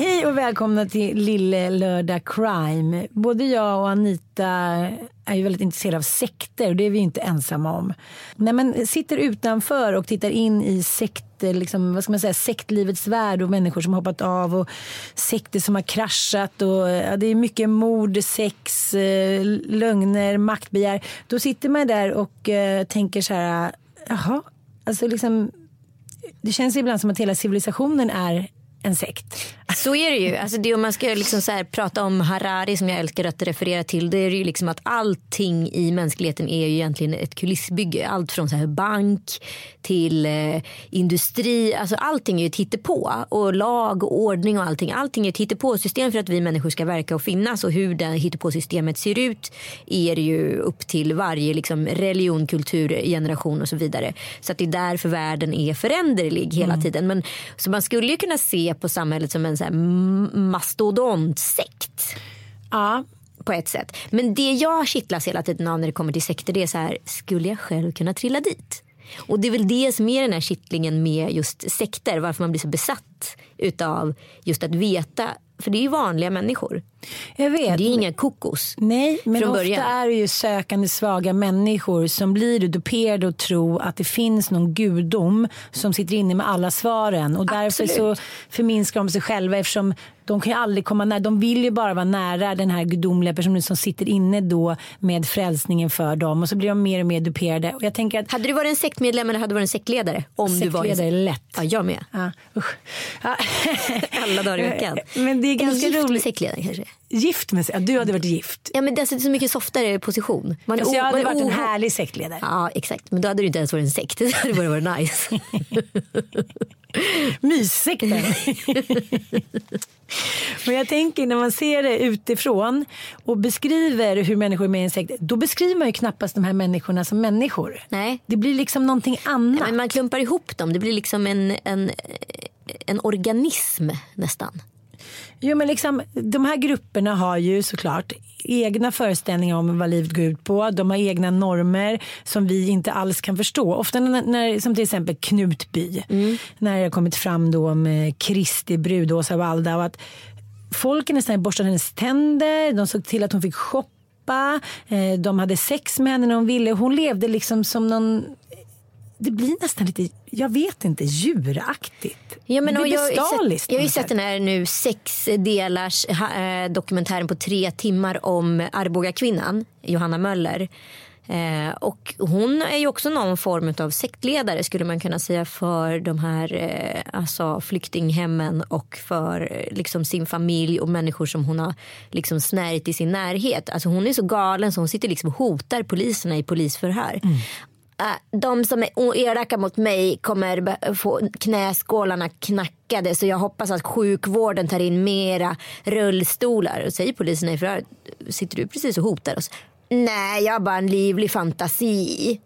Hej och välkomna till Lille Lördag Crime. Både jag och Anita är ju väldigt intresserade av sekter och det är vi inte ensamma om. När man sitter utanför och tittar in i sekter, liksom, vad ska man säga, sektlivets värld och människor som hoppat av och sekter som har kraschat och ja, det är mycket mord, sex, eh, lögner, maktbegär. Då sitter man där och eh, tänker så här, jaha, alltså liksom det känns ibland som att hela civilisationen är en sekt. Så är det ju. Alltså det, om man ska liksom så här, prata om Harari som jag älskar att referera till. Det är ju liksom att allting i mänskligheten är ju egentligen ett kulissbygge. Allt från så här bank till eh, industri. Alltså allting är ju ett hittepå. Och lag och ordning och allting. Allting är ett hittepåsystem för att vi människor ska verka och finnas. Och hur det hittepåsystemet ser ut är ju upp till varje liksom, religion, kultur, generation och så vidare. Så att det är därför världen är föränderlig hela Mm. tiden. Men, så man skulle ju kunna se på samhället som en så mastodontsekt. Ja, På ett sätt. Men det jag kittlas hela tiden av när det kommer till sekter det är så här, skulle jag själv kunna trilla dit? Och det är väl det som är den här kittlingen med just sekter. Varför man blir så besatt utav just att veta. För det är ju vanliga människor. Jag vet. Det är inga kokos. Nej, men ofta början. är det ju sökande svaga människor som blir duperade och tro att det finns någon gudom som sitter inne med alla svaren. Och därför så Absolut. förminskar de sig själva eftersom de kan ju aldrig komma nära. De vill ju bara vara nära den här gudomliga personen som sitter inne då med frälsningen för dem. Och så blir de mer och mer duperade. Och jag tänker att Hade du varit en sektmedlem eller hade du varit en sektledare? Om du var en sektledare lätt. Ja, jag med. Ja. Alla dagar i veckan. Men det är ganska roligt. sektledare kanske? Gift med sig. Ja, du hade varit gift. Ja men det är alltså så mycket softare position. Man är Så o- jag hade varit en härlig sektledare. Ja exakt, men då hade du inte ens varit en sekt. Det hade bara varit nice. Myssekten. Men jag tänker när man ser det utifrån och beskriver hur människor är med i en sekt. Då beskriver man ju knappast de här människorna som människor. Nej. Det blir liksom någonting annat. Men man klumpar ihop dem. Det blir liksom en, en, en organism nästan. Jo, men liksom, de här grupperna har ju såklart egna föreställningar om vad livet går ut på. De har egna normer som vi inte alls kan förstå. Ofta när, när, som till exempel Knutby. När det har kommit fram då med Kristi brud Åsa Walda. Och att folk nästan borstade hennes tänder. De såg till att hon fick shoppa. Eh, De hade sex med henne när hon ville. Hon levde liksom som någon det blir nästan lite, jag vet inte, djuraktigt. Ja, men, det blir jag, har ju bestialiskt sett, jag har ju sett den här nu sex delars eh, dokumentären på tre timmar om Arboga kvinnan Johanna Möller. Eh, och hon är ju också någon form av sektledare skulle man kunna säga för de här eh, alltså flyktinghemmen och för eh, liksom sin familj och människor som hon har liksom snärjt i sin närhet. Alltså hon är så galen så hon sitter liksom och hotar poliserna i polisförhör. Äh, Eh, de som är elaka mot mig kommer få knäskålarna knackade så jag hoppas att sjukvården tar in mera rullstolar. Och säger polisen i sitter du precis och hotar oss? Nej, jag har bara en livlig fantasi.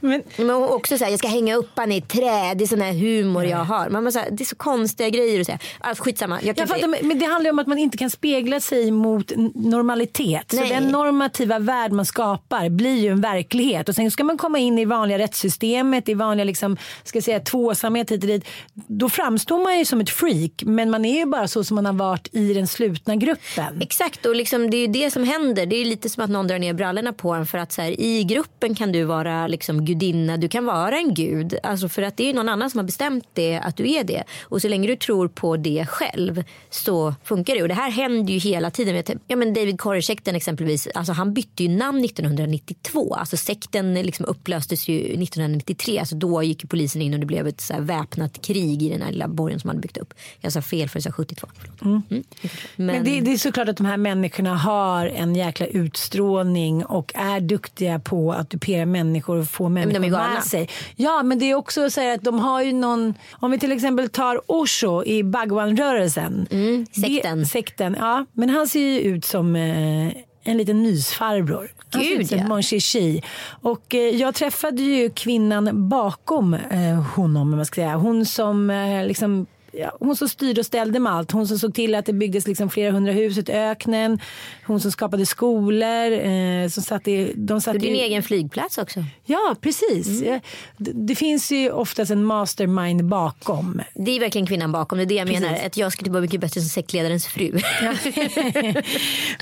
Men, Men också så här, jag ska hänga upp han i ett träd. Det är sån här humor jag har. Man måste, det är så konstiga grejer att säga. Alltså, skitsamma. Jag jag fattar, men- det handlar om att man inte kan spegla sig mot normalitet. Nej. Så den normativa värld man skapar blir ju en verklighet. Och sen ska man komma in i vanliga rättssystemet, i vanliga liksom, ska säga, tvåsamhet hit och dit. Då framstår man ju som ett freak. Men man är ju bara så som man har varit i den slutna gruppen. Exakt, och liksom, det är ju det som händer. Det är lite som att någon drar ner brallorna på en. För att så här, i gruppen kan du vara liksom, gudinna, du kan vara en gud. Alltså, för att det är någon annan som har bestämt det, att du är det. Och så länge du tror på det själv så funkar det. Och det här händer ju hela tiden. Ja, men David Koresh-sekten exempelvis, alltså, han bytte ju namn 1992. Alltså, sekten liksom upplöstes ju 1993. Alltså, då gick polisen in och det blev ett så väpnat krig i den här lilla borgen som hade byggt upp. Jag sa fel för jag sa 72. Förlåt. Mm. Men, Men det, det är såklart att de här människorna har en jäkla utstrålning och är duktiga på att dupera människor och få människor de är galna. med sig. Ja, men det är också så att de har ju någon, om vi till exempel tar Osho i Bhagwan-rörelsen. Mm, sekten. Det, sekten, ja. Men han ser ju ut som eh, en liten mysfarbror. Gud, ja. Mon Chichi. Och eh, jag träffade ju kvinnan bakom eh, honom, om man ska säga. Hon som eh, liksom Ja, hon som styrde och ställde med allt. Hon som såg till att det byggdes liksom flera hundra hus ut öknen. Hon som skapade skolor. Eh, som satt i, de satt Du din i, egen flygplats också. Ja, precis. Ja, det, det finns ju oftast en mastermind bakom. Det är verkligen kvinnan bakom. Det är det jag menar. Att jag skulle vara mycket bättre som sektledarens fru.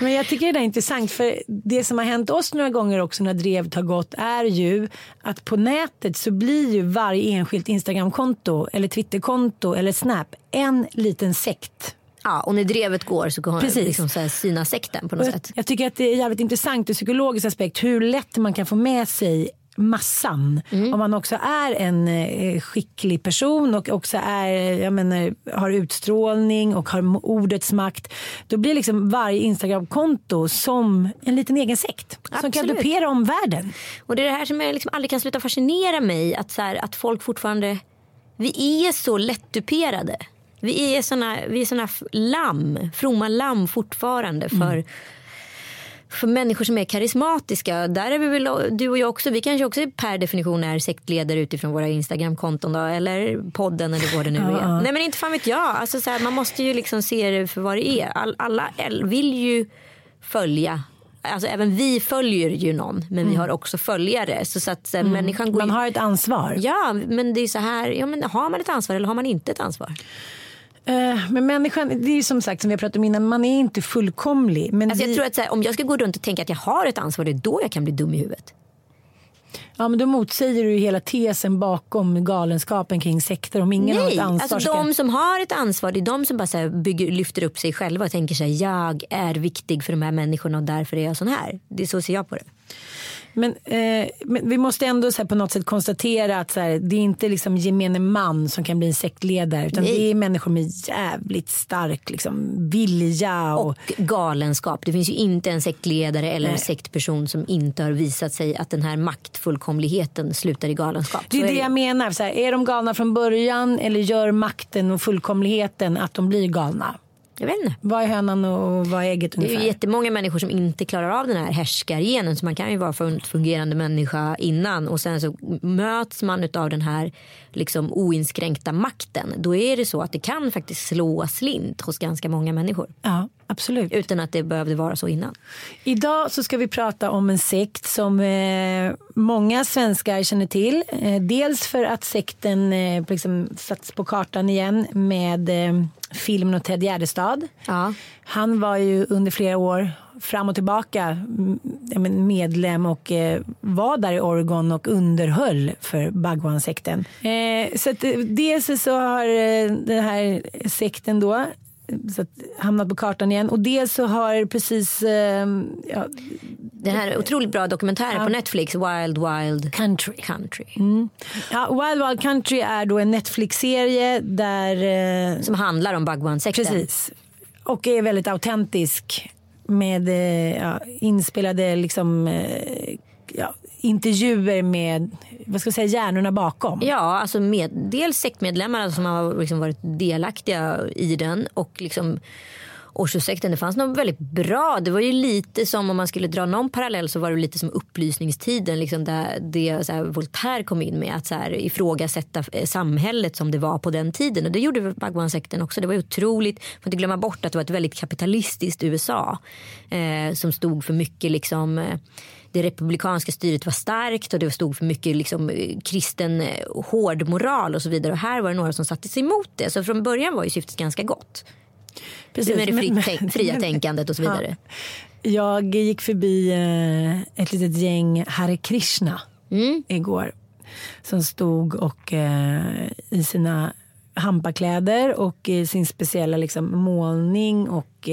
Men jag tycker det är intressant för det som har hänt oss några gånger också när drevet har gått är ju att på nätet så blir ju varje enskilt Instagramkonto eller Twitterkonto eller Snap en liten sekt. ja, och när drevet går så kommer Precis. liksom så här syna sekten på något jag, sätt. jag tycker att det är jävligt intressant ur psykologisk aspekt hur lätt man kan få med sig massan. Om man också är en eh, skicklig person och också är, jag menar, har utstrålning och har ordets makt. Då blir liksom varje Instagramkonto som en liten egen sekt. Som kan Absolut. dupera om världen. Och det är det här som jag liksom aldrig kan sluta fascinera mig. Att, så här, att folk fortfarande... Vi är så lättduperade. Vi är såna, vi är såna lamm, fromma lamm fortfarande för, för människor som är karismatiska. Där är vi väl, du och jag också. Vi kanske också per definition är sektledare utifrån våra Instagramkonton då, eller podden eller vad det nu är. Nej men inte fan vet jag. Alltså, så här, man måste ju liksom se det för vad det är. All, alla vill ju följa Alltså även vi följer ju någon men vi har också följare. Så, så att här, människan går Man har ett ansvar. Ja men det är så här, ja, men har man ett ansvar eller har man inte ett ansvar? Eh, Men människan, det är som sagt som vi har pratat om innan, man är inte fullkomlig. Men Alltså, vi, jag tror att här, om jag ska gå runt och tänka att jag har ett ansvar det är då jag kan bli dum i huvudet. Ja, men då motsäger du ju hela tesen bakom galenskapen kring sekter. Om ingen har ett Nej, ansvar alltså de som har ett ansvar det är de som bara så bygger, lyfter upp sig själva och tänker så här, jag är viktig för de här människorna och därför är jag sån här. Det är så ser jag på det. Men, eh, men vi måste ändå så på något sätt konstatera att så här, det är inte liksom gemene man som kan bli en sektledare. Utan Nej. det är människor med jävligt stark liksom, vilja. Och, Och galenskap. Det finns ju inte en sektledare eller en sektperson som inte har visat sig att den här maktfullkomligheten slutar i galenskap. det Så är det det. jag menar. Så här, är de galna från början eller gör makten och fullkomligheten att de blir galna? Jag vet inte. Vad är hönan och vad är ägget Det är ungefär? ju jättemånga människor som inte klarar av den här härskargenen. Så man kan ju vara en fungerande människa innan och sen så möts man av den här liksom oinskränkta makten. Då är det så att det kan faktiskt slå slint hos ganska många människor. Ja, absolut. Utan att det behövde vara så innan. Idag så ska vi prata om en sekt som eh, många svenskar känner till. Eh, dels för att sekten eh, liksom satts på kartan igen med eh, filmen och Ted Gärdestad. Ja. Han var ju under flera år fram och tillbaka mm, medlem och eh, var där i Oregon och underhöll för Bhagwan-sekten. Eh, så att, eh, dels så har den här sekten då så att, hamnat på kartan igen och dels så har precis eh, ja, Den här otroligt bra dokumentären på Netflix, Wild Wild Country. Country. Ja, Wild Wild Country är då en Netflix-serie där eh, Som handlar om Bhagwan-sekten. Precis. Och är väldigt autentisk med eh, ja, inspelade liksom, eh, ja, intervjuer med vad ska jag säga, hjärnorna bakom. Ja, alltså med, dels sektmedlemmar som har liksom varit delaktiga i den och liksom årsursäkten. Det fanns något väldigt bra. Det var ju lite som om man skulle dra någon parallell så var det lite som upplysningstiden. Liksom där det så här, Voltaire kom in med att så här, ifrågasätta eh, samhället som det var på den tiden. Och det gjorde Bhagwan-sekten också. Det var ju otroligt. Man får inte glömma bort att det var ett väldigt kapitalistiskt USA. Eh, som stod för mycket liksom eh, det republikanska styret var starkt och det stod för mycket liksom, eh, kristen eh, hård moral och så vidare. Och här var det några som satte sig emot det. Så från början var ju syftet ganska gott. Precis, med det fri, men, fria tänkandet och så vidare. Ja. Jag gick förbi eh, ett litet gäng Hare Krishna mm. igår. Som stod och i sina hampakläder och i sin speciella liksom, målning och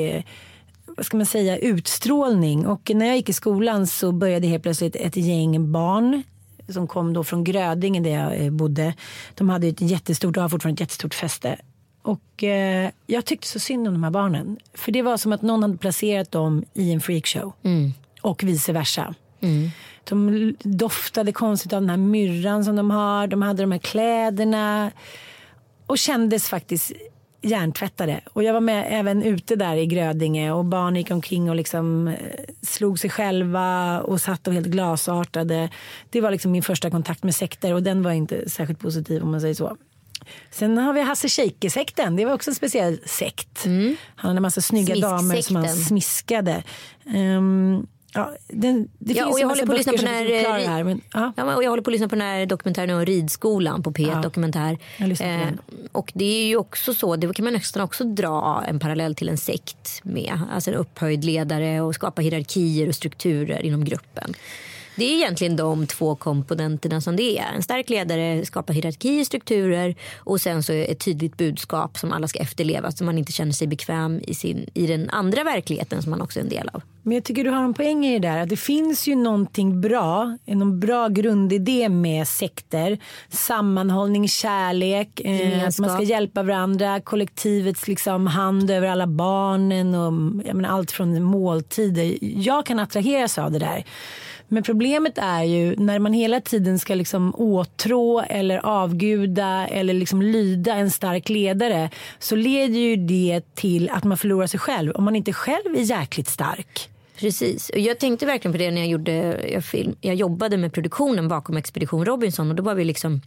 vad ska man säga, utstrålning. Och när jag gick i skolan så började helt plötsligt ett gäng barn som kom då från Grödinge där jag eh, bodde. De hade ett jättestort, och har fortfarande ett jättestort fäste. Och eh, jag tyckte så synd om de här barnen. För det var som att någon hade placerat dem i en freakshow. Mm. Och vice versa. Mm. De doftade konstigt av den här myrran som de har. De hade de här kläderna. Och kändes faktiskt hjärntvättade. Och jag var med även ute där i Grödinge och barn gick omkring och liksom eh, slog sig själva och satt och helt glasartade. Det var liksom min första kontakt med sekter och den var inte särskilt positiv om man säger så. Sen har vi Hasse Scheike-sekten. Det var också en speciell sekt. Mm. Han hade en massa snygga damer som han smiskade. Um, Ja, den, det ja, finns och jag håller på att lyssna på den här, här men, ja. ja. och jag håller på att lyssna på den här dokumentären om ridskolan på P1 ja, Dokumentär. Eh, och det är ju också så, det kan man nästan också dra en parallell till en sekt med. Alltså en upphöjd ledare och skapa hierarkier och strukturer inom gruppen. Det är egentligen de två komponenterna som det är. En stark ledare skapar hierarki och strukturer och sen så ett tydligt budskap som alla ska efterleva så man inte känner sig bekväm i, sin, i den andra verkligheten som man också är en del av. Men jag tycker du har en poäng i det där. Att det finns ju någonting bra, en bra grundidé med sekter. Sammanhållning, kärlek, eh, att man ska hjälpa varandra, kollektivets liksom hand över alla barnen och menar, allt från måltider. Jag kan attraheras av det där. Men problemet är ju när man hela tiden ska liksom åtrå eller avguda eller liksom lyda en stark ledare så leder ju det till att man förlorar sig själv om man inte själv är jäkligt stark. Precis. Och jag tänkte verkligen på det när jag gjorde jag, film, jag jobbade med produktionen bakom Expedition Robinson och då var vi liksom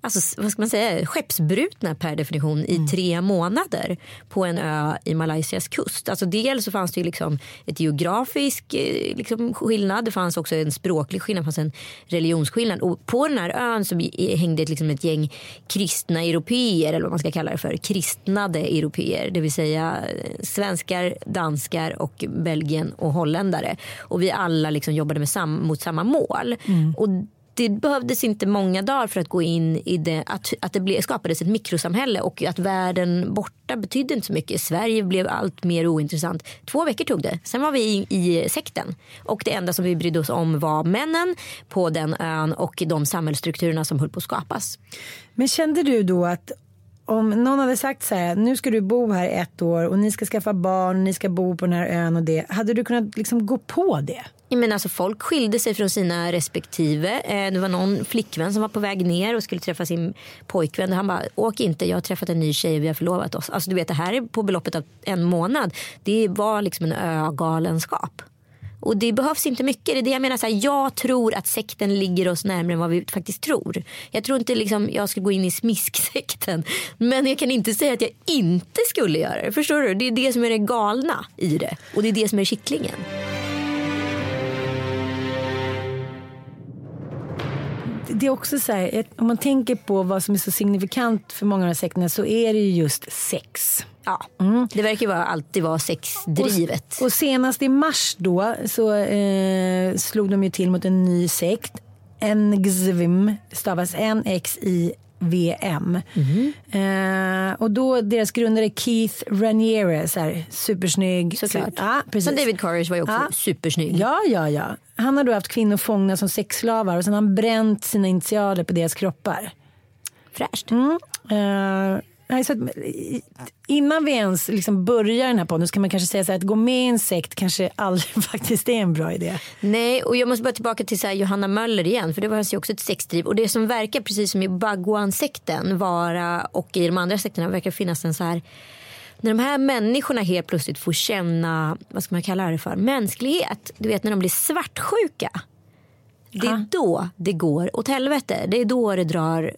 alltså, vad ska man säga, skeppsbrutna per definition i mm. tre månader på en ö i Malaysias kust. Alltså dels så fanns det ju liksom ett geografisk eh, liksom, skillnad, det fanns också en språklig skillnad, det fanns en religionsskillnad och på den här ön så hängde ett, liksom ett gäng kristna europeer eller vad man ska kalla det för, kristnade europeer, det vill säga eh, svenskar, danskar och Belgien och Holland holländare. Och vi alla liksom jobbade med sam mot samma mål. Mm. Och det behövdes inte många dagar för att gå in i det, att, att det ble, skapades ett mikrosamhälle och att världen borta betydde inte så mycket. Sverige blev allt mer ointressant. Två veckor tog det. Sen var vi i, i sekten och det enda som vi brydde oss om var männen på den ön och de samhällsstrukturerna som höll på att skapas. Men kände du då att om någon hade sagt så här, nu ska du bo här ett år och ni ska skaffa barn, ni ska bo på den här ön och det. Hade du kunnat liksom gå på det? Men alltså, folk skilde sig från sina respektive. Eh, det var någon flickvän som var på väg ner och skulle träffa sin pojkvän. Han bara, åk inte, jag har träffat en ny tjej och vi har förlovat oss. Alltså du vet, det här är på beloppet av en månad. Det var liksom en ögalenskap. Och det behövs inte mycket. Det är det jag menar. Så här, jag tror att sekten ligger oss närmare än vad vi faktiskt tror. Jag tror inte liksom, jag skulle gå in i smisksekten. Men jag kan inte säga att jag inte skulle göra det. Förstår du? Det är det som är det galna i det. Och det är det som är kittlingen. det är också så här, om man tänker på vad som är så signifikant för många av de här sekterna så är det ju just sex. Ja, mm. det verkar ju alltid vara sexdrivet. Och, och senast i mars då så eh, slog de ju till mot en ny sekt. NXVIM stavas N-X-I VM. Mm. Eh, och då deras grundare Keith Raniere, så här, supersnygg. Såklart. Ja, precis. Som David Courage var ju också ja. supersnygg. Ja, ja, ja. Han har då haft kvinnor fångna som sexslavar och sen har han bränt sina initialer på deras kroppar. Fräscht. Mm. Eh, Nej, så att, innan vi ens liksom börjar den här podden så kan man kanske säga så här, att gå med i en sekt kanske aldrig faktiskt är en bra idé. Nej, och jag måste bara tillbaka till så Johanna Möller igen, för det var ju också ett sexdriv. Och det som verkar, precis som i Bhagwan-sekten vara och i de andra sekterna, verkar finnas en så här när de här människorna helt plötsligt får känna, vad ska man kalla det för, mänsklighet. Du vet när de blir svartsjuka. Det är då det går åt helvete. Det är då det drar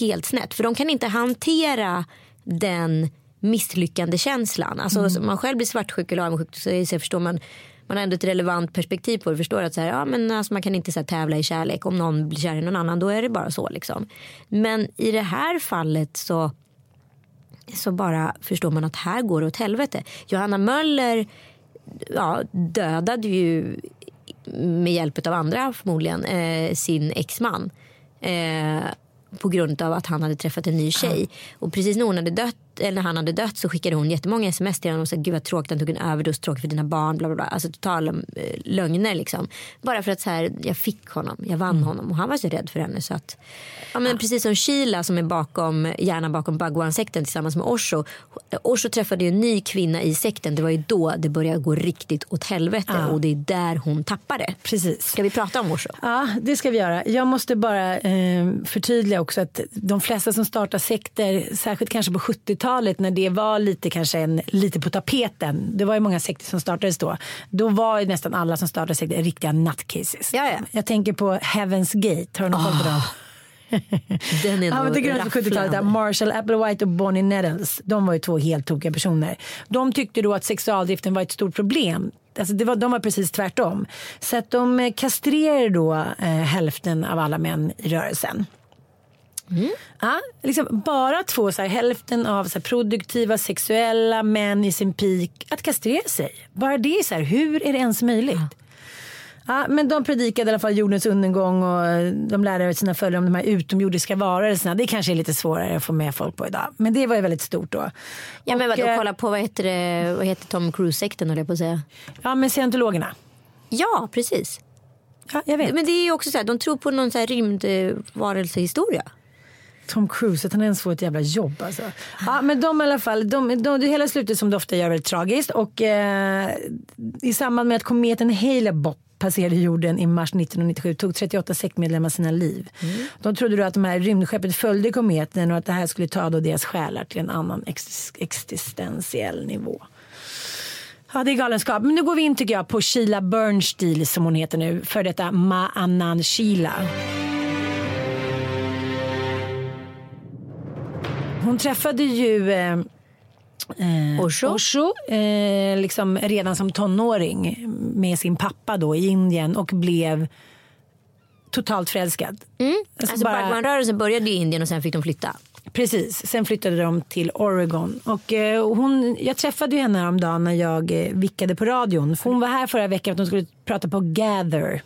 helt snett. För de kan inte hantera den misslyckande känslan. Alltså mm. om man själv blir svartsjuk eller avundsjuk så, så förstår man man har ändå ett relevant perspektiv på det. Förstår att så här, ja, men alltså man kan inte så här, tävla i kärlek. Om någon blir kär i någon annan då är det bara så. Liksom. Men i det här fallet så, så bara förstår man att här går det åt helvete. Johanna Möller ja, dödade ju med hjälp av andra förmodligen eh, sin exman. Eh, på grund av att han hade träffat en ny tjej. Och precis när hon hade dött eller när han hade dött så skickade hon jättemånga sms till honom och sa gud vad tråkigt han tog en överdos, tråkigt för dina barn. Bla, bla, bla. Alltså totala äh, lögner liksom. Bara för att så här, jag fick honom, jag vann mm. honom och han var så rädd för henne så att. Ja, men ja. Precis som Sheila som är bakom, gärna bakom Bhagwan-sekten tillsammans med Osho. Osho träffade ju en ny kvinna i sekten. Det var ju då det började gå riktigt åt helvete ja. och det är där hon tappade. Precis. Ska vi prata om Osho? Ja, det ska vi göra. Jag måste bara eh, förtydliga också att de flesta som startar sekter, särskilt kanske på 70-talet 80-talet när det var lite kanske en, lite på tapeten. Det var ju många sekter som startades då. Då var ju nästan alla som startade sekter riktiga nutcases. Ja, ja. Jag tänker på Heaven's Gate. Har du någon koll på dem? Den är ja, men det gröna 70-talet. Marshall Applewhite och Bonnie Nettles. De var ju två helt tokiga personer. De tyckte då att sexualdriften var ett stort problem. Alltså det var, de var precis tvärtom. Så att de eh, kastrerade då eh, hälften av alla män i rörelsen. Mm. Ja, liksom bara två, så här, hälften av så här, produktiva sexuella män i sin peak att kastrera sig. Bara det, så här, hur är det ens möjligt? Ja. Ja, men de predikade i alla fall jordens undergång och de lärde sina följare om de här utomjordiska varelserna. Det kanske är lite svårare att få med folk på idag. Men det var ju väldigt stort då. Ja men vadå, eh, kolla på vad heter, det, vad heter Tom Cruise-sekten höll jag på att säga. Ja men scientologerna. Ja precis. Ja, jag vet. Men det är ju också så här, de tror på någon så här rymdvarelsehistoria. Tom Cruise, att han ens får ett jävla jobb alltså. Ja, men de i alla fall, de, de, de, det hela slutet som det ofta gör väldigt tragiskt och eh, i samband med att kometen Hale-Bopp passerade jorden i mars 1997 tog 38 sektmedlemmar sina liv. Mm. De trodde då att de här rymdskeppet följde kometen och att det här skulle ta då deras själar till en annan ex existentiell nivå. Ja, det är galenskap. Men nu går vi in tycker jag på Sheila Bernstein som hon heter nu. För detta Ma Anand Sheila. Hon träffade ju eh, eh, Osho, Osho eh, liksom redan som tonåring med sin pappa då i Indien och blev totalt förälskad. Mm. Alltså, alltså bara... Bhagwan-rörelsen började i Indien och sen fick de flytta. Precis, sen flyttade de till Oregon. Och, eh, hon, jag träffade ju henne häromdagen när jag eh, vickade på radion. För hon var här förra veckan för att hon skulle prata på Gather.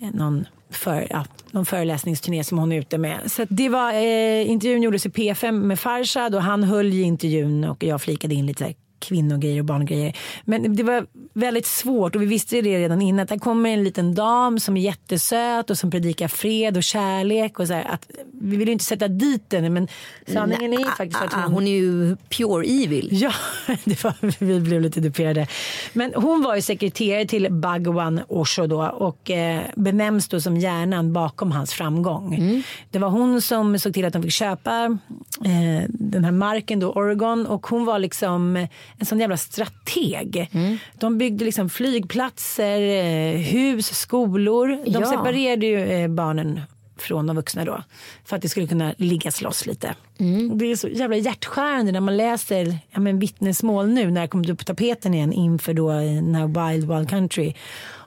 Eh, någon för, ja, någon föreläsningsturné som hon är ute med. Så det var, eh, intervjun gjordes i P5 med Farshad och han höll i intervjun och jag flikade in lite kvinnogrejer och barngrejer. Men det var väldigt svårt och vi visste det redan innan. Att det kommer en liten dam som är jättesöt och som predikar fred och kärlek. Och så här, att, vi vill ju inte sätta dit henne men sanningen är faktiskt att hon... hon är ju pure evil. Ja, det var, vi blev lite duperade. Men hon var ju sekreterare till Bhagwan Osho då och eh, benämns då som hjärnan bakom hans framgång. Mm. Det var hon som såg till att de fick köpa eh, den här marken då, Oregon och hon var liksom en sån jävla strateg. Mm. De byggde liksom flygplatser, eh, hus, skolor. De ja. separerade ju eh, barnen från de vuxna då. För att det skulle kunna ligga loss lite. Mm. Det är så jävla hjärtskärande när man läser ja, men vittnesmål nu när det kommer upp på tapeten igen inför då Now Wild Wild Country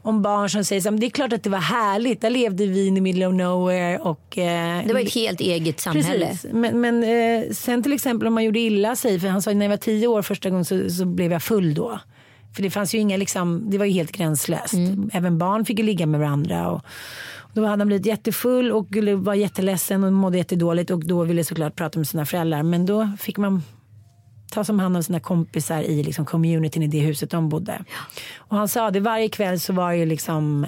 om barn som säger att det är klart att det var härligt. Där levde vi in the middle of nowhere. Och, eh, det var ett helt eget samhälle. Precis. Men, men eh, sen till exempel om man gjorde illa sig. För han sa när jag var tio år första gången så, så blev jag full då. För det fanns ju inga liksom, det var ju helt gränslöst. Mm. Även barn fick ju ligga med varandra. Och, då hade han blivit jättefull och var jätteledsen och mådde jättedåligt och då ville såklart prata med sina föräldrar. Men då fick man tas om hand av sina kompisar i liksom communityn i det huset de bodde. Och han sa det varje kväll så var det liksom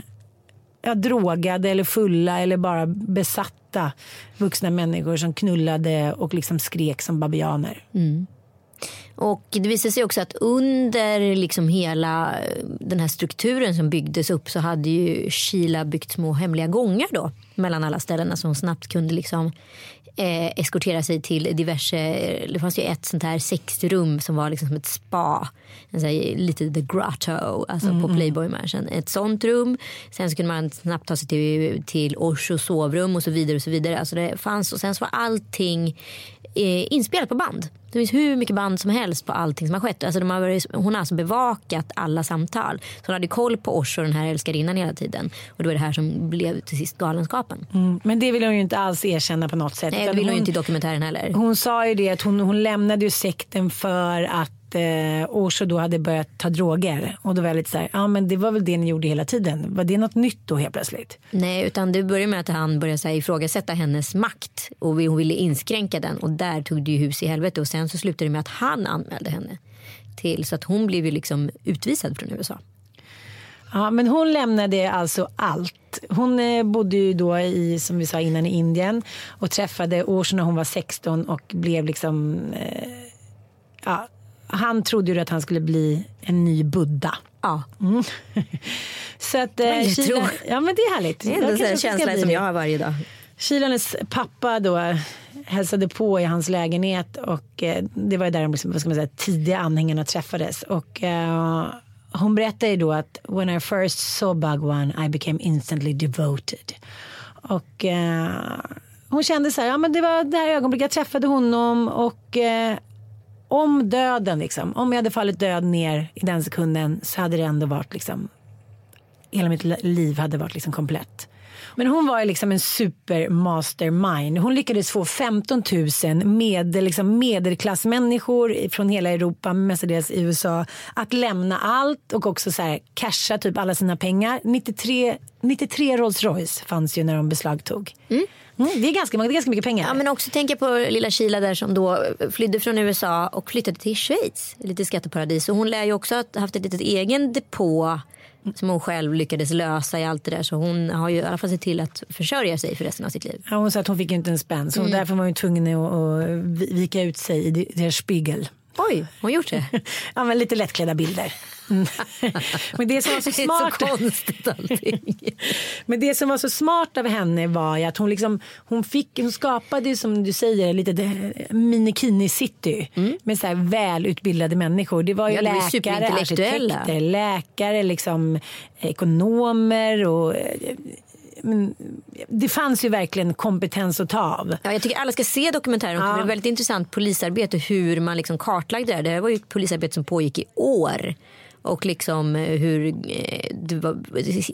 ja, drogade eller fulla eller bara besatta vuxna människor som knullade och liksom skrek som babianer. Mm. Och det visade sig också att under liksom hela eh, den här strukturen som byggdes upp så hade ju Sheila byggt små hemliga gångar då mellan alla ställena som snabbt kunde liksom eh, eskortera sig till diverse, det fanns ju ett sånt här sexrum som var liksom som ett spa. Här, lite the grotto, alltså på Playboy Mansion. Ett sånt rum. Sen så kunde man snabbt ta sig till, till Oshos sovrum och så vidare och så vidare. Alltså det fanns och sen så var allting eh, inspelat på band. Det finns hur mycket band som helst på allting som har skett. Alltså de har, varit- hon har alltså bevakat alla samtal. Så hon hade koll på Osho, den här älskarinnan hela tiden. Och det var det här som blev till sist galenskapen. Mm, Men det vill hon ju inte alls erkänna på något sätt. Nej, det vill hon ju inte i dokumentären heller. Hon sa ju det att hon, hon lämnade ju sekten för att eh, Osho då hade börjat ta droger. Och då var jag lite så här, ja men det var väl det ni gjorde hela tiden. Var det något nytt då helt plötsligt? Nej, utan det började med att han började så här, ifrågasätta hennes makt och hon ville inskränka den och där tog det ju hus i helvete och sen så slutade det med att han anmälde henne till så att hon blev ju liksom utvisad från USA. Ja, men hon lämnade alltså allt. Hon eh, bodde ju då i, som vi sa innan, i Indien och träffade Osho när hon var 16 och blev liksom... Eh, ja, han trodde ju att han skulle bli en ny Buddha. Ja, Mm. Så att, eh, jag Kila- tror. ja men det är härligt. det är ändå en känsla som jag har varje dag. Kilanes pappa då hälsade på i hans lägenhet och eh, det var ju där de liksom, vad ska man säga, tidiga anhängarna träffades. Och, eh, hon berättade ju då att when I first saw Bhagwan I became instantly devoted. Och eh, hon kände så här, ja men det var det här ögonblicket jag träffade honom och eh, om döden liksom, om jag hade fallit död ner i den sekunden så hade det ändå varit liksom hela mitt liv hade varit liksom komplett. Men hon var liksom en supermastermind. Hon lyckades få 15 000 med, liksom medelklassmänniskor från hela Europa, mestadels i USA, att lämna allt och också så här casha typ alla sina pengar. 93, 93 Rolls Royce fanns ju när de beslagtog. Mm, det, är ganska, det är ganska mycket pengar. Ja, men också tänka på lilla Sheila där som då flydde från USA och flyttade till Schweiz, lite skatteparadis. Och hon lär ju också ha haft ett litet egen depå som hon själv lyckades lösa i allt det där. Så hon har ju i alla fall sett till att försörja sig för resten av sitt liv. Ja, hon sa att hon fick inte en spänn så Mm. därför var hon tvungen att, att vika ut sig i Der Spiegel. Oj, hon har gjort det. Ja, men lite lättklädda bilder. Mm. Men det som var så Det är smart. så konstigt allting. Men det som var så smart av henne var ju att hon, liksom, hon, fick, hon skapade som du säger lite minikini city med så här välutbildade människor. Det var ju Ja, läkare, arkitekter, läkare, liksom, ekonomer och eh, men, det fanns ju verkligen kompetens att ta av. Ja, jag tycker alla ska se dokumentären. Det var väldigt intressant polisarbete hur man liksom kartlagde det här. Det här var ju ett polisarbete som pågick i år. Och liksom eh, hur eh, det var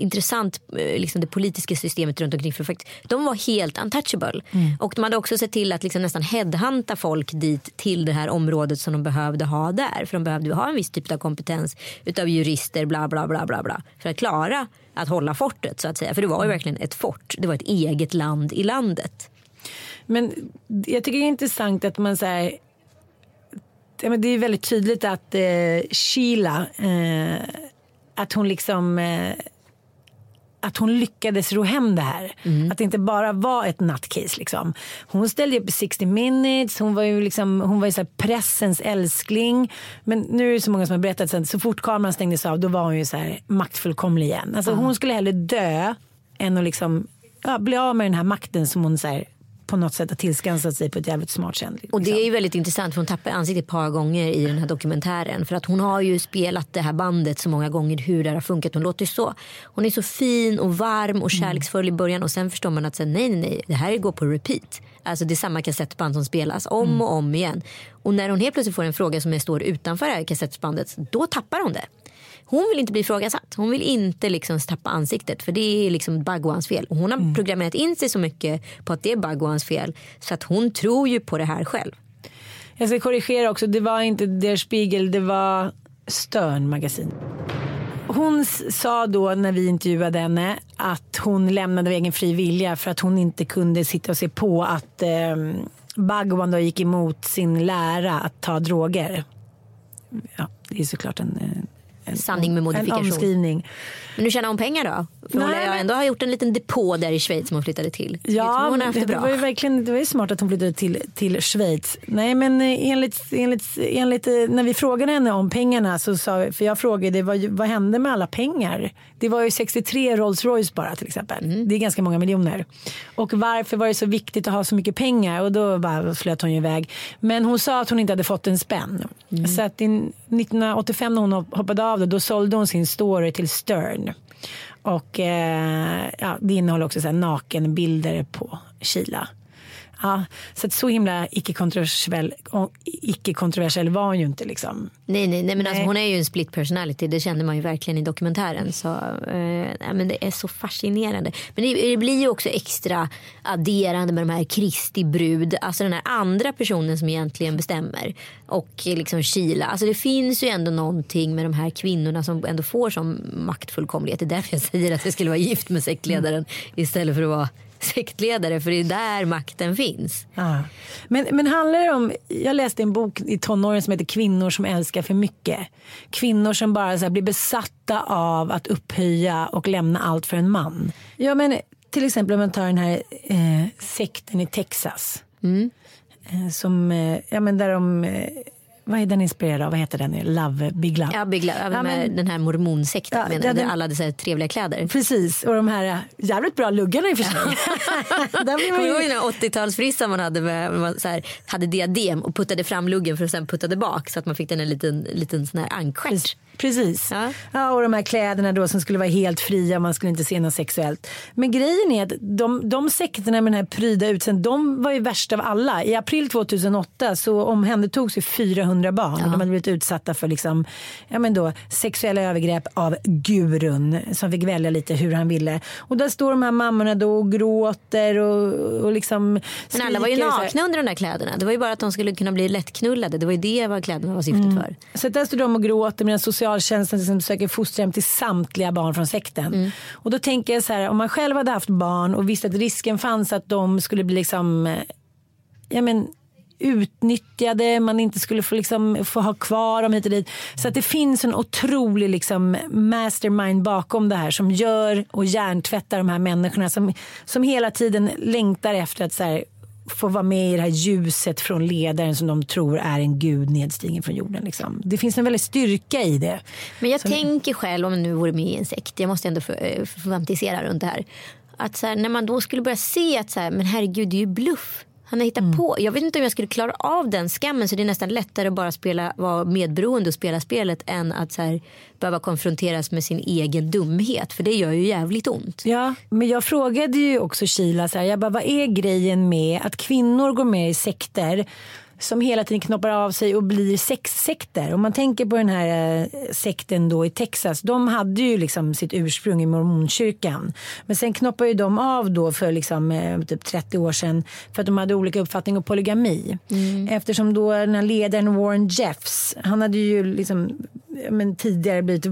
intressant, eh, liksom det politiska systemet runt omkring. För fakt- de var helt untouchable. Och de hade också sett till att liksom nästan headhunta folk dit till det här området som de behövde ha där. För de behövde ha en viss typ av kompetens utav jurister bla bla bla bla bla. För att klara att hålla fortet så att säga. För det var ju verkligen ett fort. Det var ett eget land i landet. Men jag tycker det är intressant att man säger ja, men det är väldigt tydligt att eh, Sheila, eh, att hon liksom eh, att hon lyckades ro hem det här. Att det inte bara var ett nattcase. Liksom. Hon ställde upp i 60 minutes, hon var ju, liksom, hon var ju så pressens älskling. Men nu är det så många som har berättat att så fort kameran stängdes av då var hon ju så här maktfullkomlig igen. Alltså, Hon skulle hellre dö än att liksom, ja, bli av med den här makten som hon så här, på något sätt har tillskansat sig på ett jävligt smart sätt. Liksom. Och det är ju väldigt intressant för hon tappar ansiktet ett par gånger i den här dokumentären. För att hon har ju spelat det här bandet så många gånger hur det har funkat. Hon låter så. Hon är så fin och varm och kärleksfull i början och sen förstår man att sen, nej nej nej det här går på repeat. Alltså det är samma kassettband som spelas om och om igen. Och när hon helt plötsligt får en fråga som står utanför det här kassettbandet då tappar hon det. Hon vill inte bli ifrågasatt. Hon vill inte liksom tappa ansiktet för det är liksom Bagwans fel. Och hon har programmerat in sig så mycket på att det är Bagwans fel så att hon tror ju på det här själv. Jag ska korrigera också, det var inte Der Spiegel, det var Stern magasin. Hon sa då när vi intervjuade henne att hon lämnade av egen fri vilja för att hon inte kunde sitta och se på att eh, Bhagwan då gick emot sin lära att ta droger. Ja, det är såklart en, eh, en, Sanning med en modifikation. omskrivning. Men nu tjänar hon pengar då? För hon Nej, lär ju men- ändå ha gjort en liten depå där i Schweiz som hon flyttade till. Ja, hon har det, bra. var ju verkligen det var ju smart att hon flyttade till, till Schweiz. Nej, men eh, enligt, enligt, enligt, eh, när vi frågade henne om pengarna så sa för jag frågade vad, vad hände med alla pengar? Det var ju 63 Rolls Royce bara till exempel. Mm. Det är ganska många miljoner. Och varför var det så viktigt att ha så mycket pengar? Och då bara flöt hon ju iväg. Men hon sa att hon inte hade fått en spänn. Mm. Så att i 1985 när hon hoppade av det, då sålde hon sin story till Stern. Och eh, ja, det innehåller också så här nakenbilder på Kila. Ja, så att så himla icke-kontroversiell, icke-kontroversiell var hon ju inte liksom. Nej, nej, nej men Alltså, Nej. hon är ju en split personality. Det kände man ju verkligen i dokumentären. Så, eh, men det är så fascinerande. Men det, det blir ju också extra adderande med de här Kristi brud. Alltså den här andra personen som egentligen bestämmer. Och eh, liksom Kila. Alltså det finns ju ändå någonting med de här kvinnorna som ändå får som maktfullkomlighet. Det är därför jag säger att jag skulle vara gift med sektledaren istället för att vara sektledare. För det är där makten finns. Ja. Men, men handlar det om, jag läste en bok i tonåren som heter Kvinnor som älskar för mycket. Kvinnor som bara så blir besatta av att upphöja och lämna allt för en man. Ja men till exempel om man tar den här eh, sekten i Texas. Eh, som, eh, ja men där de, eh, vad är den inspirerad av? Vad heter den? Love, Big Love. Ja, Big Love, Ja, med men- den här mormonsekten Ja, menar ja, där den- alla hade så trevliga kläder. Precis, och de här eh, jävligt bra luggarna i och för sig. Kommer du ihåg den här 80-talsfrissan man hade med, man så här, hade diadem och puttade fram luggen för att sen puttade bak så att man fick den en liten, liten sån här ankstjärt. Precis. Ja. Ja. och de här kläderna då som skulle vara helt fria, man skulle inte se något sexuellt. Men grejen är att de, de sekterna med den här pryda utseendet, de var ju värst av alla. I april 2008 så omhändertogs ju 400 barn. De hade blivit utsatta för liksom, ja, men då, sexuella övergrepp av gurun som fick välja lite hur han ville. Och där står de här mammorna då och gråter och, och liksom Men alla var ju nakna under de där kläderna. Det var ju bara att de skulle kunna bli lättknullade. Det var ju det vad kläderna var syftet för. Så där står de och gråter medan socialtjänsten exempel söker fosterhem till samtliga barn från sekten. Och då tänker jag så här, om man själv hade haft barn och visste att risken fanns att de skulle bli liksom, eh, ja men utnyttjade, man inte skulle få, liksom, få ha kvar dem hit och dit. Så att det finns en otrolig liksom, mastermind bakom det här som gör och hjärntvättar de här människorna som, som hela tiden längtar efter att så här, få vara med i det här ljuset från ledaren som de tror är en gud nedstigen från jorden. Liksom. Det finns en väldig styrka i det. Men jag Som- tänker själv om jag nu vore med i en sekt. Jag måste ändå eh, fantisera runt det här. Att så här, när man då skulle börja se att så här, men herregud det är ju bluff. Han har hittat på. Jag vet inte om jag skulle klara av den skammen så det är nästan lättare att bara spela, vara medberoende och spela spelet än att så här, behöva konfronteras med sin egen dumhet. För det gör ju jävligt ont. Ja, men jag frågade ju också Kila, så här, jag bara, vad är grejen med att kvinnor går med i sekter som hela tiden knoppar av sig och blir sexsekter. Om man tänker på den här eh, sekten då i Texas. De hade ju liksom sitt ursprung i mormonkyrkan. Men sen knoppade ju de av då för liksom, eh, typ 30 år sedan för att de hade olika uppfattning om polygami. Eftersom då den här ledaren Warren Jeffs, han hade ju liksom men tidigare blivit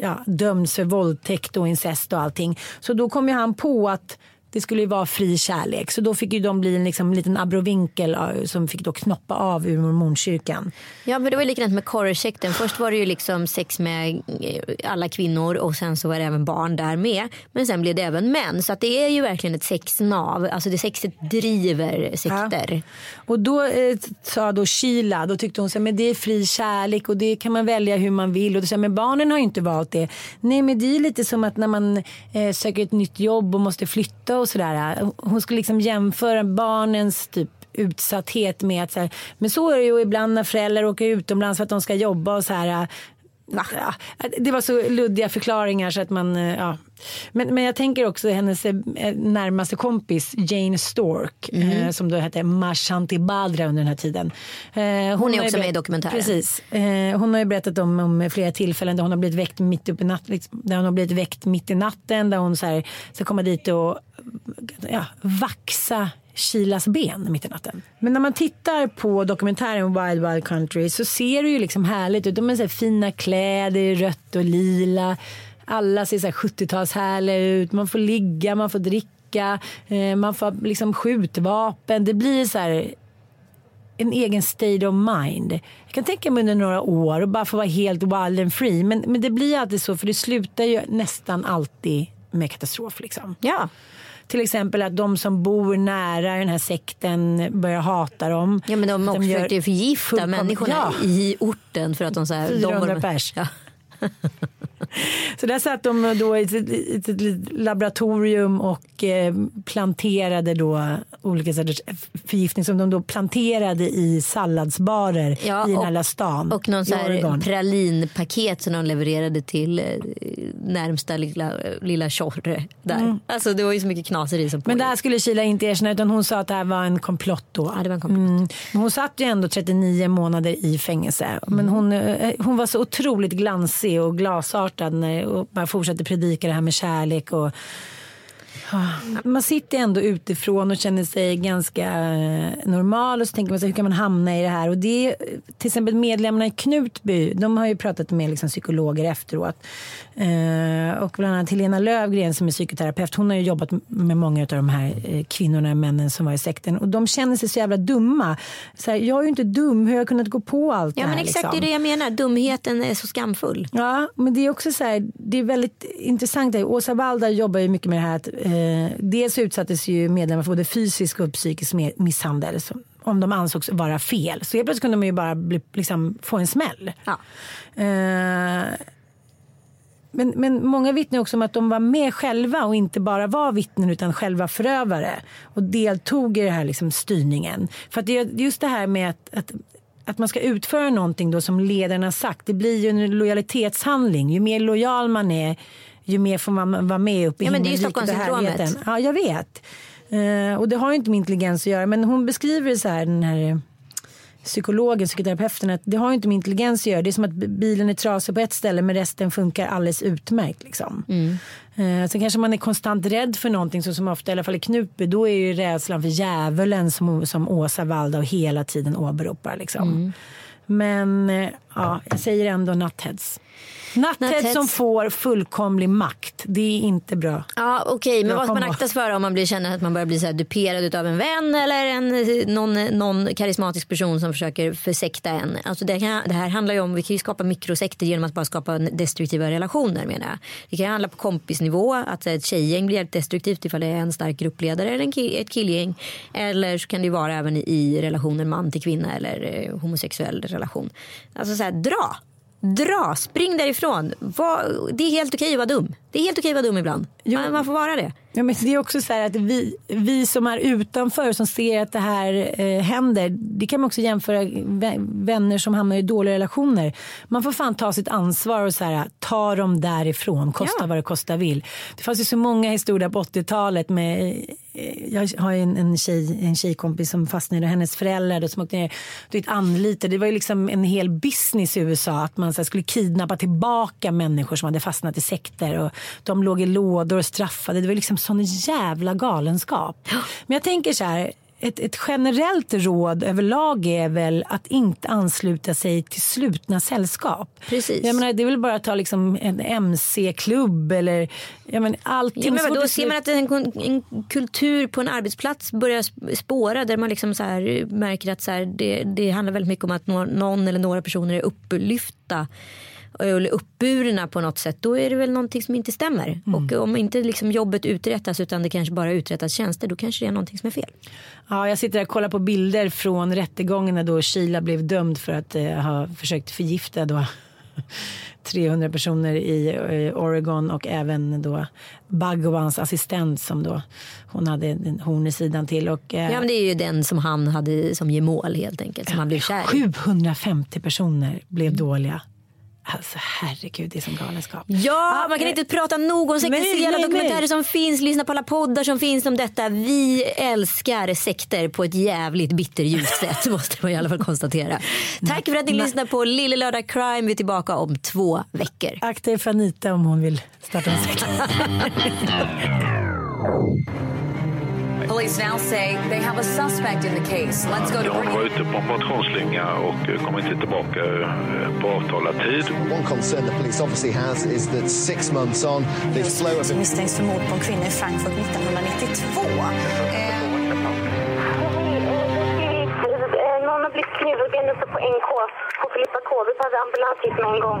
ja, dömd för våldtäkt och incest och allting. Så då kom ju han på att det skulle ju vara fri kärlek. Så då fick ju de bli en liksom, liten abrovinkel ja, som fick då knoppa av ur mormonkyrkan. Ja men det var ju likadant med korrsekten. Först var det ju liksom sex med eh, alla kvinnor och sen så var det även barn där med. Men sen blev det även män. Så att det är ju verkligen ett sexnav. Alltså det sexet driver sekter. Och då eh, sa då Sheila, då tyckte hon så här, men det är fri kärlek och det kan man välja hur man vill. Och då sa men barnen har ju inte valt det. Nej men det är lite som att när man eh, söker ett nytt jobb och måste flytta och sådär. Hon skulle liksom jämföra barnens typ utsatthet med att så här, men så är det ju ibland när föräldrar åker utomlands för att de ska jobba och så här. Ja, det var så luddiga förklaringar så att man, eh, ja. Men, men jag tänker också hennes eh, närmaste kompis Jane Stork eh, som då hette Mashanti Badra under den här tiden. Eh, hon, är har ju också med i dokumentären. Precis. Eh, hon har ju berättat om, om flera tillfällen där hon har blivit väckt mitt uppe i natten. Liksom, där hon har blivit väckt mitt i natten där hon så här, ska komma dit och ja, vaxa Kilas ben mitt i natten. Men när man tittar på dokumentären Wild Wild Country så ser det ju liksom härligt ut. De har så här fina kläder i rött och lila. Alla ser så här 70-talshärliga ut. Man får ligga, man får dricka, eh, man får liksom skjutvapen. Det blir så här en egen state of mind. Jag kan tänka mig under några år och bara få vara helt wild and free. Men, men det blir alltid så för det slutar ju nästan alltid med katastrof. Liksom. Ja. Till exempel att de som bor nära den här sekten börjar hata dem. Ja men de gör försökte förgifta människorna Ja. i orten för att de så här, 400 de, pers. Ja. Så där satt de då i ett, ett, laboratorium och eh, planterade då olika sorters förgiftning som de då planterade i salladsbarer Ja, i den här lilla stan Och någon så här pralinpaket som de levererade till eh, närmsta lilla, lilla tjorre där. Alltså det var ju så mycket knaseri som Mm. Men pågick. det här skulle Sheila inte erkänna utan hon sa att det här var en komplott då. Ja, det var en komplott. Mm. Men hon satt ju ändå 39 månader i fängelse. Men Mm. hon, eh, hon var så otroligt glansig och glasartad starten eh, och bara fortsätter predika det här med kärlek. Och, man sitter ändå utifrån och känner sig ganska eh, normal och så tänker man sig hur kan man hamna i det här och det är till exempel medlemmarna i Knutby de har ju pratat med liksom psykologer efteråt eh, och bland annat Helena Lövgren som är psykoterapeut hon har ju jobbat med många av de här eh, kvinnorna männen som var i sekten och de känner sig så jävla dumma så här, jag är ju inte dum hur har jag kunnat gå på allt Ja det här men exakt liksom? det är det jag menar. Dumheten är så skamfull. Ja, men det är också så här, det är väldigt intressant. Åsa Waldar jobbar ju mycket med det här att eh, dels utsattes ju medlemmar för både fysisk och psykisk misshandel om de ansågs vara fel. Så helt plötsligt kunde man ju bara bli, liksom, få en smäll. Ja. Eh, men, men många vittnar också om att de var med själva och inte bara var vittnen utan själva förövare och deltog i den här liksom styrningen. För att det är just det här med att, att att man ska utföra någonting då som ledaren har sagt. Det blir ju en lojalitetshandling. Ju mer lojal man är ju mer får man vara med upp i Ja, men det är ju Stockholmssyndromet. Ja, jag vet. Eh, och det har ju inte med intelligens att göra. Men hon beskriver det så här, den här psykologen, psykoterapeuten, att det har ju inte med intelligens att göra. Det är som att bilen är trasig på ett ställe men resten funkar alldeles utmärkt. Liksom. Eh, sen kanske man är konstant rädd för någonting så som ofta i alla fall i Knutby. Då är ju rädslan för djävulen som, som Åsa Waldau hela tiden åberopar. Liksom. Men eh, ja, jag säger ändå natthets. Natthets som får fullkomlig makt. Det är inte bra. Ja okej men Jag vad ska man akta sig för om man blir, känner att man börjar bli så här duperad av en vän eller en, någon, någon karismatisk person som försöker försekta en. Alltså det, kan, det här handlar ju om, vi kan ju skapa mikrosekter genom att bara skapa destruktiva relationer menar jag. Det kan handla på kompisnivå, att ett tjejgäng blir helt destruktivt ifall det är en stark gruppledare eller en kill, ett killgäng. Eller så kan det vara även i relationer man till kvinna eller eh, homosexuell relation. Alltså så här, dra! Dra, spring därifrån. Var, det är helt okej att vara dum. Det är helt okej att vara dum ibland. Man, man får vara det. Ja, men det är också så här att vi, vi som är utanför som ser att det här eh, händer. Det kan man också jämföra vä- vänner som hamnar i dåliga relationer. Man får fan ta sitt ansvar och så här, ta dem därifrån. Kosta Ja. vad det kosta vill. Det fanns ju så många historier på 80-talet med eh, jag har en, en, tjej, en tjejkompis som fastnade och hennes föräldrar då, som åkte ner vet, anlitade. Det var ju liksom en hel business i USA att man så här, skulle kidnappa tillbaka människor som hade fastnat i sekter och de låg i lådor och straffade. Det var liksom sån jävla galenskap. Men jag tänker så här, ett, ett generellt råd överlag är väl att inte ansluta sig till slutna sällskap. Precis. Jag menar, det är väl bara att ta liksom en MC-klubb eller jag menar, allting. Ja, men vadå, ser man att en, en kultur på en arbetsplats börjar sp- spåra där man liksom så här märker att så här, det, det handlar väldigt mycket om att nå- någon eller några personer är upplyfta eller uppburna på något sätt då är det väl någonting som inte stämmer. Mm. Och om inte liksom jobbet uträttas utan det kanske bara uträttas tjänster då kanske det är någonting som är fel. Ja, jag sitter och kollar på bilder från rättegången när då Sheila blev dömd för att eh, ha försökt förgifta då 300 personer i eh, Oregon och även då Bhagwans assistent som då hon hade en horn i sidan till. Och, eh, Ja men det är ju den som han hade som gemål helt enkelt som han blev kär i. 750 personer blev dåliga. Alltså herregud, det är som galenskap. Ja, man kan eh, inte prata nog om sekter. Se alla dokumentärer nej. som finns, lyssna på alla poddar som finns om detta. Vi älskar sekter på ett jävligt bitterljust sätt måste man i alla fall konstatera. Tack för att ni lyssnar på Lille Lördag Crime. Vi är tillbaka om två veckor. Akta er för Anita om hon vill starta en sekt. Police now say they have a suspect in the case. Let's go to Ja, hon var ute på en motionsslinga och eh, kom inte tillbaka eh, på avtalad tid. One concern the police obviously has is that six months on, they've slowed misstänks för mord på en kvinna i Frankfurt 1992. Eh, Någon har blivit knivhuggen uppe på NK på Filippa K. Vi behöver ambulans hit med en gång.